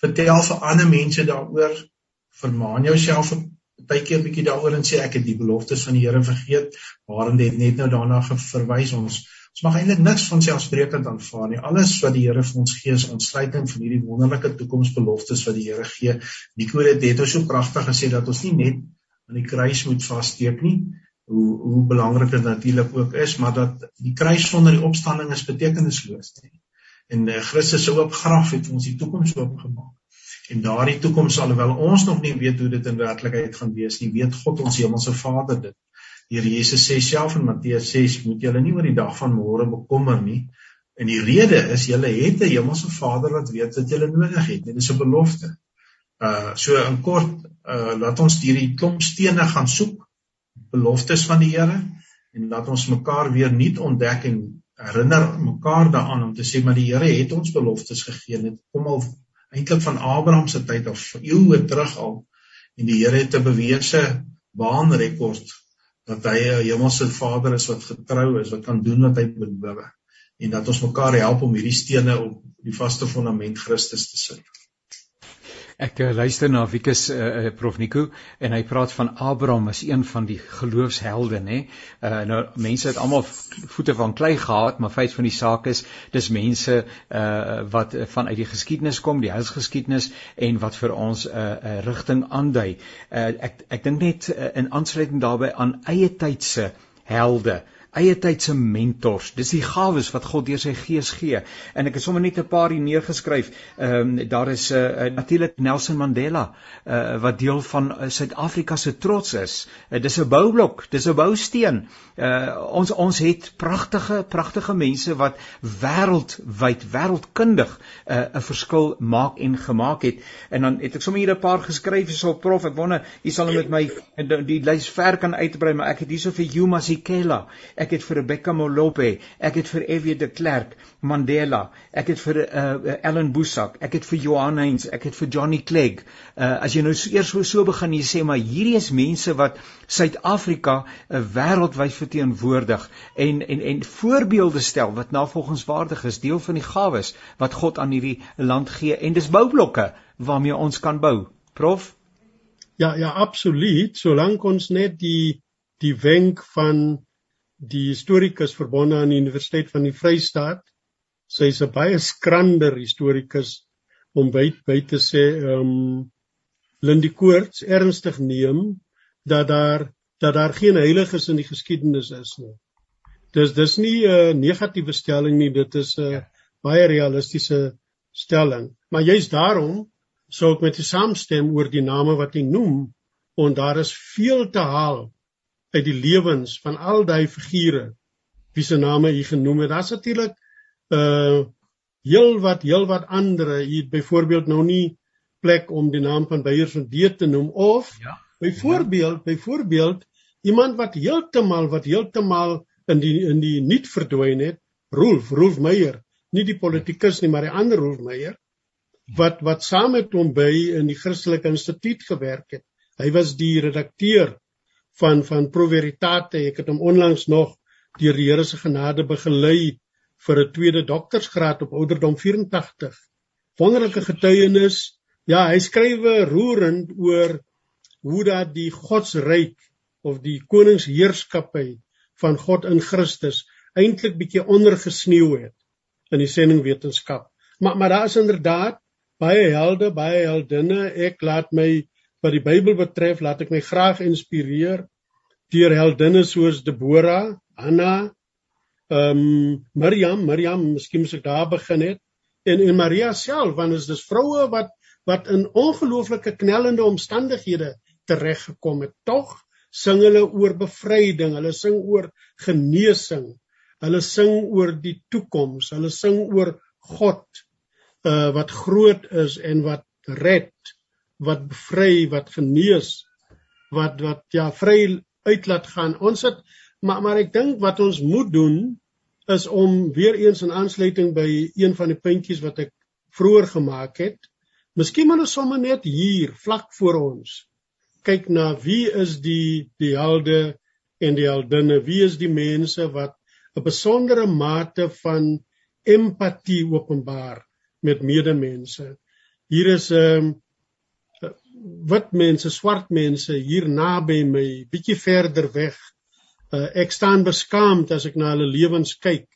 vertel vir ander mense daaroor, vermaan jouself 'n tydjie 'n bietjie daaroor en sê ek het die beloftes van die Here vergeet, waarin dit net nou daarna verwys ons. Ons mag eintlik niks van selfsprekend aanvaar nie. Alles wat die Here vir ons gee is ontsluiting van hierdie wonderlike toekomsbeloftes wat die Here gee. Nico het dit so pragtig gesê dat ons nie net aan die kruis moet vassteek nie, hoe hoe belangrik dit natuurlik ook is, maar dat die kruis sonder die opstanding is betekenisloos nie. En uh, Christus se oop graf het ons die toekoms oopgemaak. En daardie toekoms alhoewel ons nog nie weet hoe dit in werklikheid gaan wees nie, weet God ons hemelse Vader dit. Die Here Jesus sê self in Matteus 6, moet julle nie oor die dag van môre bekommer nie. En die rede is julle het 'n hemelse Vader wat weet wat julle nodig het. Dit is 'n belofte. Uh so in kort, uh laat ons hierdie klomp stene gaan soek, beloftes van die Here en laat ons mekaar weer nuut ontdek en herinner mekaar daaraan om te sê maar die Here het ons beloftes gegee. Dit kom al eintlik van Abraham se tyd af, eeue terug al. En die Here het 'n bewese baanrekord dat hy 'n hemelse Vader is wat getrou is, wat kan doen wat hy beloof en dat ons mekaar help om hierdie stene op die vaste fundament Christus te sit. Ek uh, luister na Wikus uh, Prof Nico en hy praat van Abraham as een van die geloofshelde nê. Uh, nou mense het almal voete van klei gehad, maar feit van die saak is dis mense uh, wat vanuit die geskiedenis kom, die heilsgeskiedenis en wat vir ons 'n uh, uh, rigting aandui. Uh, ek ek dink net uh, in aansluiting daarbey aan eie tydse helde eie tyd se mentors. Dis die gawes wat God deur sy Gees gee. En ek het sommer net 'n paar hier neergeskryf. Ehm um, daar is 'n uh, uh, natuurlik Nelson Mandela uh, wat deel van uh, Suid-Afrika se trots is. Uh, dis 'n boublok, dis 'n bousteen. Uh, ons ons het pragtige pragtige mense wat wêreldwyd, wêreldkundig 'n uh, verskil maak en gemaak het. En dan het ek sommer hier 'n paar geskryf so prof. Ek wonder, u sal met my die, die lys ver kan uitbrei, maar ek het hierso vir Yuma Sikela ek het vir Rebecca Molope, ek het vir Evie de Klerk, Mandela, ek het vir uh, Ellen Boesak, ek het vir Johan Heinz, ek het vir Johnny Clegg. Uh, as jy nou so, eers so, so begin jy sê maar hierdie is mense wat Suid-Afrika uh, wêreldwyd verteenwoordig en en en voorbeelde stel wat navolgingswaardig is, deel van die gawes wat God aan hierdie land gee en dis boublokke waarmee ons kan bou. Prof Ja ja absoluut solank ons net die die wenk van die historikus verbonde aan die Universiteit van die Vrystaat. Sy's 'n baie skrander historikus om by by te sê ehm um, Lindy Koorts ernstig neem dat daar dat daar geen heiliges in die geskiedenis is nie. Dis dis nie 'n negatiewe stelling nie, dit is 'n ja. baie realistiese stelling. Maar juist daarom sou ek met u saamstem oor die name wat hy noem, want daar is veel te haal uit die lewens van al daai figure wie se name u genoem het. Daar's natuurlik uh heel wat heel wat ander hier byvoorbeeld nou nie plek om die naam van Beiers van D te noem of ja. byvoorbeeld ja. byvoorbeeld iemand wat heeltemal wat heeltemal in die in die nuut verdwyn het, Rolf Rolf Meyer, nie die politikus nie, maar die ander Rolf Meyer wat wat saam met hom by in die Christelike Instituut gewerk het. Hy was die redakteur van van Proveritate. Ek het hom onlangs nog deur die Here se genade begelei vir 'n tweede doktorsgraad op ouderdom 84. Wonderlike getuienis. Ja, hy skrywe roerend oor hoe dat die godsryk of die koningsheerskappy van God in Christus eintlik bietjie ondergesneeu het in die sendingwetenskap. Maar maar daar is inderdaad baie helde, baie heldinne. Ek laat my wat die Bybel betref, laat ek my graag inspireer deur heldinne soos Deborah, Hanna, ehm um, Miriam, Miriam, miskien moet ek daar begin het en en Maria self, want is vroue wat wat in ongelooflike knellende omstandighede tereggekom het. Tog sing hulle oor bevryding, hulle sing oor genesing, hulle sing oor die toekoms, hulle sing oor God uh wat groot is en wat red wat bevry, wat genees, wat wat ja vry uitlaat gaan. Ons het maar maar ek dink wat ons moet doen is om weer eens in aansluiting by een van die puntjies wat ek vroeër gemaak het. Miskien moet ons sommer net hier vlak voor ons kyk na wie is die die helde en die heldinne, wie is die mense wat 'n besondere mate van empatie openbaar met medemense. Hier is 'n um, ehm, wit mense, swart mense hier naby my, bietjie verder weg. Uh, ek staan beskaamd as ek na hulle lewens kyk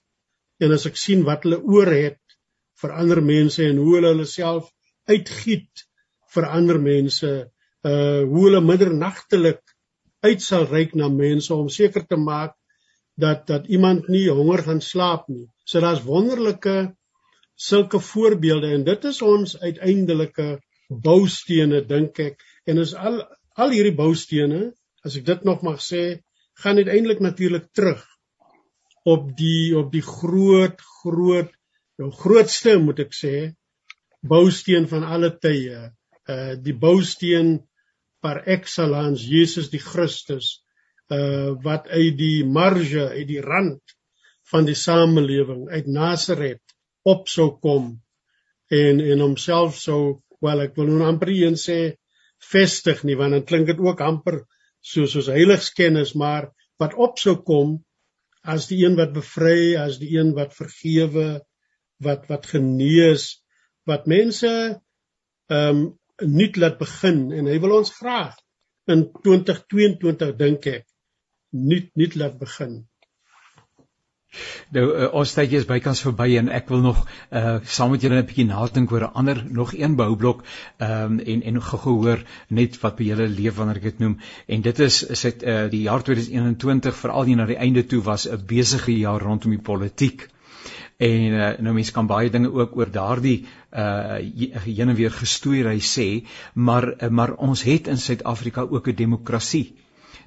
en as ek sien wat hulle oor het vir ander mense en hoe hulle hulle self uitgiet vir ander mense, uh hoe hulle middernagtelik uit sal reik na mense om seker te maak dat dat iemand nie honger gaan slaap nie. So daar's wonderlike sulke voorbeelde en dit is ons uiteindelike boustene dink ek. En is al al hierdie boustene as ek dit nog mag sê gaan uiteindelik natuurlik terug op die op die groot groot jou grootste moet ek sê bousteen van alle tye. Uh die bousteen par excellence Jesus die Christus uh wat uit die marge uit die rand van die samelewing uit Nasaret op sou kom en en homself sou wel ek wil nou amper een sê vestig nie want dan klink dit ook amper soos soos heiligskennis maar wat op sou kom as die een wat bevry as die een wat vergewe wat wat genees wat mense ehm um, nuut laat begin en hy wil ons graag in 2022 dink ek nuut nuut laat begin Nou uh, ons tydjie is bykans verby en ek wil nog uh saam met julle 'n bietjie nadink oor 'n ander nog een boublok ehm um, en en gehoor net wat by julle leef wanneer ek dit noem en dit is is dit uh die jaar 2021 veral hier na die einde toe was 'n besige jaar rondom die politiek. En uh, nou mense kan baie dinge ook oor daardie uh heen en weer gestoei hy sê, maar uh, maar ons het in Suid-Afrika ook 'n demokrasie.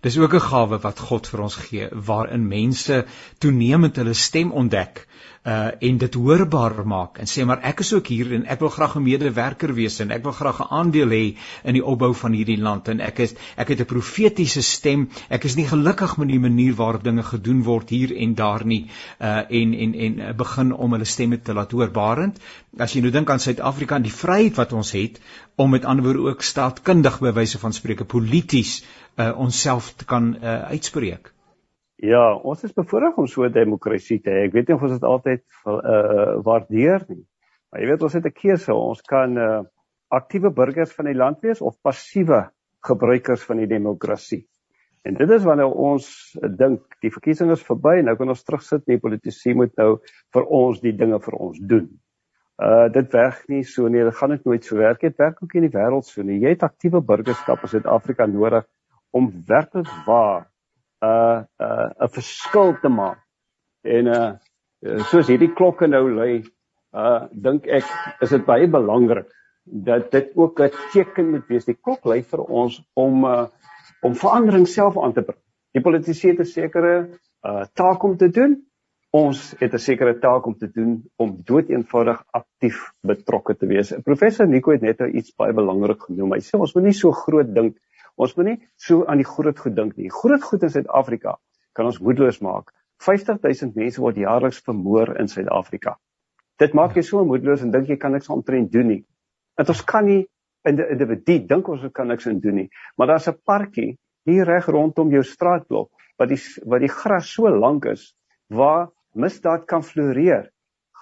Dis ook 'n gawe wat God vir ons gee waarin mense toenemend hulle stem ontdek uh en dit hoorbaar maak en sê maar ek is ook hier en ek wil graag 'n medewerker wees en ek wil graag 'n aandeel hê in die opbou van hierdie land en ek is ek het 'n profetiese stem. Ek is nie gelukkig met die manier waarop dinge gedoen word hier en daar nie. Uh en en en uh, begin om hulle stemme te laat hoor barend as jy nou dink aan Suid-Afrika en die vryheid wat ons het om met ander woorde ook staatkundig by wyse van spreke polities uh, onsself te kan uh, uitspreek. Ja, ons is bevoorreg om so 'n demokrasie te hê. Ek weet nie of ons dit altyd uh, waardeer nie. Maar jy weet ons het 'n keuse. Ons kan uh, aktiewe burgers van die land wees of passiewe gebruikers van die demokrasie. En dit is wanneer ons dink die verkiesing is verby, nou kan ons terugsit en die politici moet nou vir ons die dinge vir ons doen. Uh dit werk nie so nie. Dit gaan nooit so werk nie. Dit werk ook nie in die wêreld so nie. Jy het aktiewe burgerskap in Suid-Afrika nodig om werklik waar 'n uh, 'n uh, 'n verskil te maak. En uh soos hierdie klokke nou lui, uh dink ek is dit baie belangrik dat dit ook 'n teken moet wees. Die klok lui vir ons om uh om verandering self aan te bring. Die politici het 'n sekere uh taak om te doen. Ons het 'n sekere taak om te doen om doeteenvoudig aktief betrokke te wees. Professor Nico het net nou iets baie belangrik genoem. Hy sê ons moet nie so groot dink Ons moet nie so aan die groot goed dink nie. Groot goed in Suid-Afrika kan ons moedeloos maak. 50000 mense word jaarliks vermoor in Suid-Afrika. Dit maak jou so moedeloos en dink jy kan niks omtrent doen nie. Want ons kan nie in die individu dink ons kan niks aan doen nie. Maar daar's 'n parkie hier reg rondom jou straatblok wat die wat die gras so lank is waar misdaad kan floreer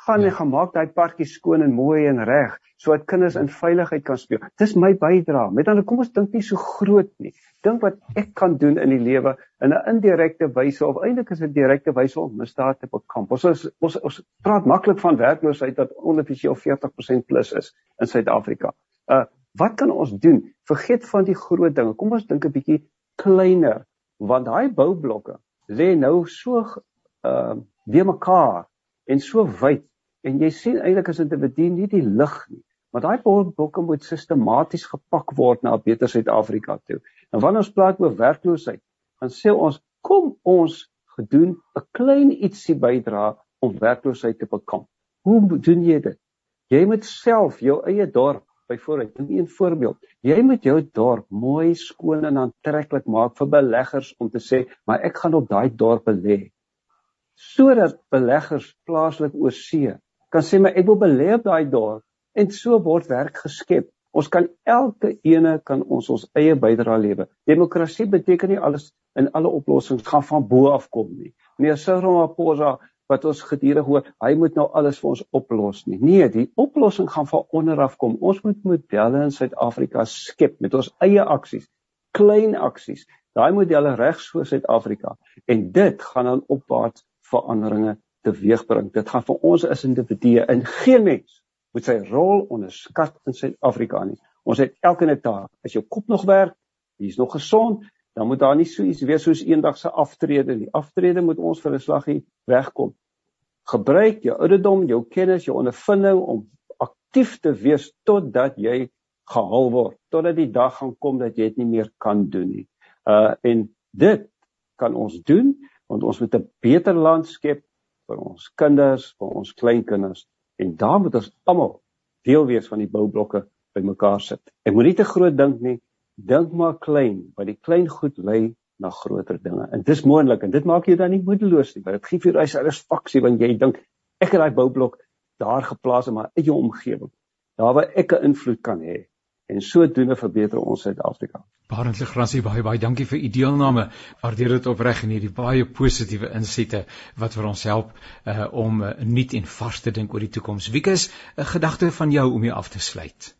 gaan en ja. gaan maak daai parkie skoon en mooi en reg sodat kinders in veiligheid kan speel. Dis my bydrae. Met ander kom ons dink nie so groot nie. Dink wat ek kan doen in die lewe in 'n indirekte wyse of eintlik is dit 'n direkte wyse om misdaad te bekamp. Ons is, ons ons praat maklik van werkloosheid wat onoffisieel 40% plus is in Suid-Afrika. Uh wat kan ons doen? Vergeet van die groot dinge. Kom ons dink 'n bietjie kleiner want daai boublokke lê nou so uh de mekaar en so wyd En jy sien eintlik as 'n individu nie die lig nie, maar daai bokke moet sistematies gepak word na 'n beter Suid-Afrika toe. En wanneer ons praat oor werkloosheid, dan sê ons kom ons gedoen 'n klein ietsie bydra om werkloosheid te bekamp. Hoe doen jy dit? Jy moet self jou eie dorp byvoorbeeld, 'n een voorbeeld. Jy moet jou dorp mooi skoon en aantreklik maak vir beleggers om te sê, "Maar ek gaan op daai dorp belê." Sodat beleggers plaaslik oor see kan sê maar ek wil belê op daai dorp en so word werk geskep. Ons kan elke ene kan ons ons eie bydrae lewe. Demokrasie beteken nie alles in alle oplossings gaan van bo af kom nie. Meneer Cyril Ramaphosa wat ons gedurig hoor, hy moet nou alles vir ons oplos nie. Nee, die oplossing gaan van onder af kom. Ons moet modelle in Suid-Afrika skep met ons eie aksies, klein aksies. Daai modelle reg so Suid-Afrika en dit gaan dan opwaarts veranderinge teweegbring. Dit gaan vir ons as individue in geen mens moet sy rol onderskat in Suid-Afrika nie. Ons het elke net taak. As jou kop nog werk, jy's nog gesond, dan moet daar nie so iets wees soos eendag se aftrede nie. Aftrede moet ons vir 'n slaggie wegkom. Gebruik jou ouderdom, jou kennis, jou ondervinding om aktief te wees totdat jy gehaal word totdat die dag gaan kom dat jy dit nie meer kan doen nie. Uh en dit kan ons doen want ons moet 'n beter land skep vir ons kinders, vir ons kleinkinders en daar moet ons almal deel wees van die boublokke bymekaar sit. Ek moenie te groot dink nie, dink maar klein, want die klein goed lei na groter dinge. En dis moontlik en dit maak jou dan nie moedeloos nie, maar dit gee vir jou daai satisfaksie want jy dink ek het daai boublok daar geplaas in my eie omgewing. Daar waar ek 'n invloed kan hê en sodoende verbeter ons Suid-Afrika. Barend Legrassie baie baie dankie vir u deelname. Waardeer dit opreg en hierdie baie positiewe insette wat vir ons help uh, om uh, nuut en vars te dink oor die toekoms. Wieke is 'n gedagte van jou om hier af te sluit.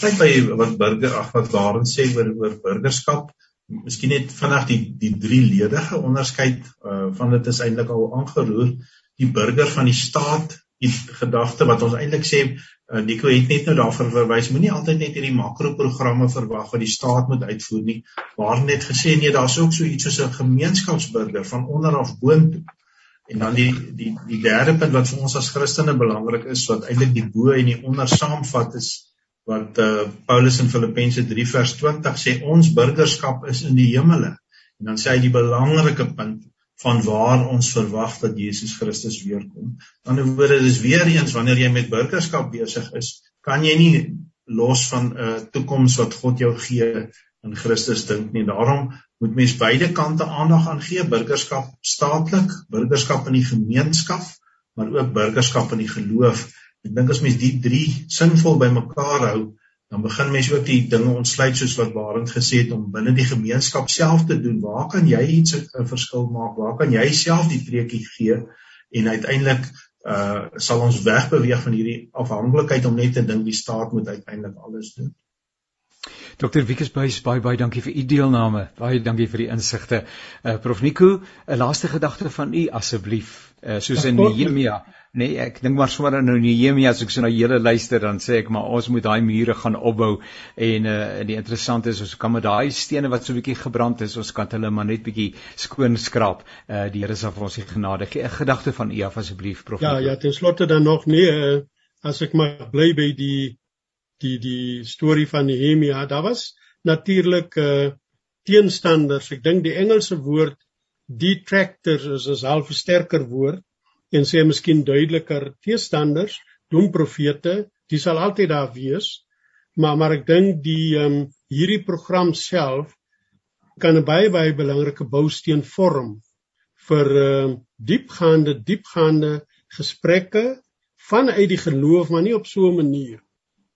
Kyk by wat burger ag wat daarin sê oor oor burgerskap. Miskien net vinnig die die drie ledige onderskeid uh, van dit is eintlik al aangeroer. Die burger van die staat, die gedagte wat ons eintlik sê uh, Nico het net nou daarvoor verwys moenie altyd net hierdie makroprogramme verwag wat die staat moet uitvoer nie. Waar net gesê nee daar's ook so iets soos 'n gemeenskapsburger van onder af boontoe en dan die die die derde punt wat vir ons as Christene belangrik is wat eintlik die bo en die onder saamvat is wat uh, Paulus in Filippense 3 vers 20 sê ons burgerskap is in die hemele. En dan sê hy die belangrike punt van waar ons verwag dat Jesus Christus weer kom. Aan die ander woorde dis weer eens wanneer jy met burgerskap besig is, kan jy nie los van 'n uh, toekoms wat God jou gee in Christus dink nie. Daarom moet mens beide kante aandag aan gee, burgerskap staatlik, burgerskap in die gemeenskap, maar ook burgerskap in die geloof. Ek dink as mens die drie sinvol bymekaar hou, dan begin mense ook die dinge ontsluit soos wat Barend gesê het om binne die gemeenskap self te doen. Waar kan jy iets 'n verskil maak? Waar kan jy self die preekie gee? En uiteindelik uh sal ons wegbeweeg van hierdie afhanklikheid om net te dink die staat moet uiteindelik alles doen. Dr. Wikus Buys, baie baie dankie vir u deelname. Baie dankie vir die insigte. Uh Prof Nico, 'n laaste gedagte van u asseblief. Uh soos in Nehemia. Nee, ek dink maar sommer nou Nehemia as ek so na hele luister dan sê ek maar ons moet daai mure gaan opbou en uh die interessante is ons kan met daai stene wat so 'n bietjie gebrand is, ons kan hulle maar net bietjie skoon skraap. Uh die Here sal vir ons die genade gee. 'n Gedagte van u af asseblief, prof. Ja, ja, ten slotte dan nog nee, uh, as ek maar bly by die die die storie van Nehemia, daar was natuurlik uh teenstanders. Ek dink die Engelse woord detractors is 'n half sterker woord en sê miskien duideliker teestanders, doemprofete, die sal altyd daar wees. Maar maar ek dink die ehm um, hierdie program self kan 'n baie baie belangrike bousteen vorm vir ehm uh, diepgaande diepgaande gesprekke vanuit die geloof, maar nie op so 'n manier.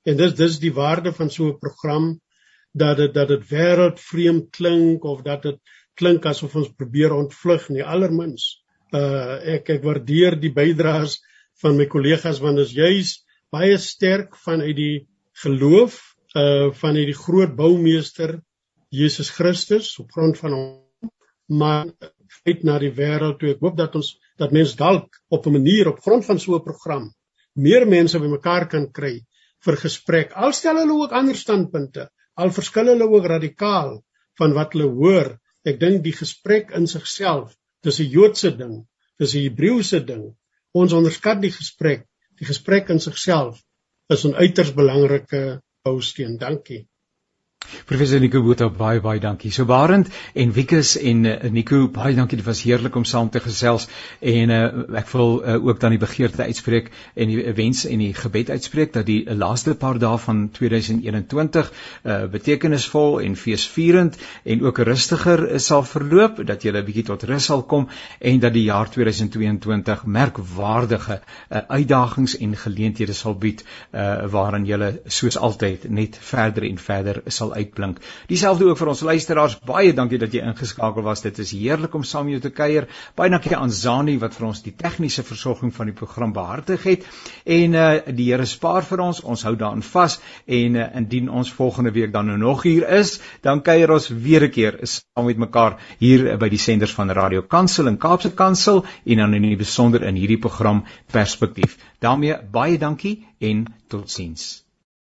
En dis dis die waarde van so 'n program dat dit dat dit wêreldvreemd klink of dat dit klink asof ons probeer ontvlug nie. Allermins uh ek ek waardeer die bydraes van my kollegas want dit is juis baie sterk vanuit die geloof uh vanuit die groot boumeester Jesus Christus op grond van hom maar uit na die wêreld toe. Ek hoop dat ons dat mense dalk op 'n manier op grond van so 'n program meer mense bymekaar kan kry vir gesprek al stel hulle ook ander standpunte al verskil hulle ook radikaal van wat hulle hoor ek dink die gesprek in sigself dis 'n Joodse ding, dis 'n Hebreëse ding. Ons onderskat die gesprek. Die gesprek in sigself is 'n uiters belangrike bousteen. Dankie. Professor Nico Botha baie baie dankie. So Barend en Wikus en uh, Nico baie dankie. Dit was heerlik om saam te gesels en uh, ek wil uh, ook dan die begeerte uitspreek en die wens en die gebed uitspreek dat die laaste paar dae van 2021 uh, betekenisvol en feesvierend en ook rustiger sal verloop, dat jy 'n bietjie tot rus sal kom en dat die jaar 2022 merkwaardige uh, uitdagings en geleenthede sal bied uh, waarin jy soos altyd net verder en verder sal uitblink. Dieselfde ook vir ons luisteraars. Baie dankie dat jy ingeskakel was. Dit is heerlik om saam jou te kuier. Baie dankie aan Zani wat vir ons die tegniese versorging van die program behartig het. En uh die Here spaar vir ons. Ons hou daarin vas en uh, indien ons volgende week dan nou nog hier is, dan kuier ons weer 'n keer saam met mekaar hier by die senders van Radio Kansel en Kaapse Kansel en dan in die besonder in hierdie program Perspektief. daarmee baie dankie en totsiens.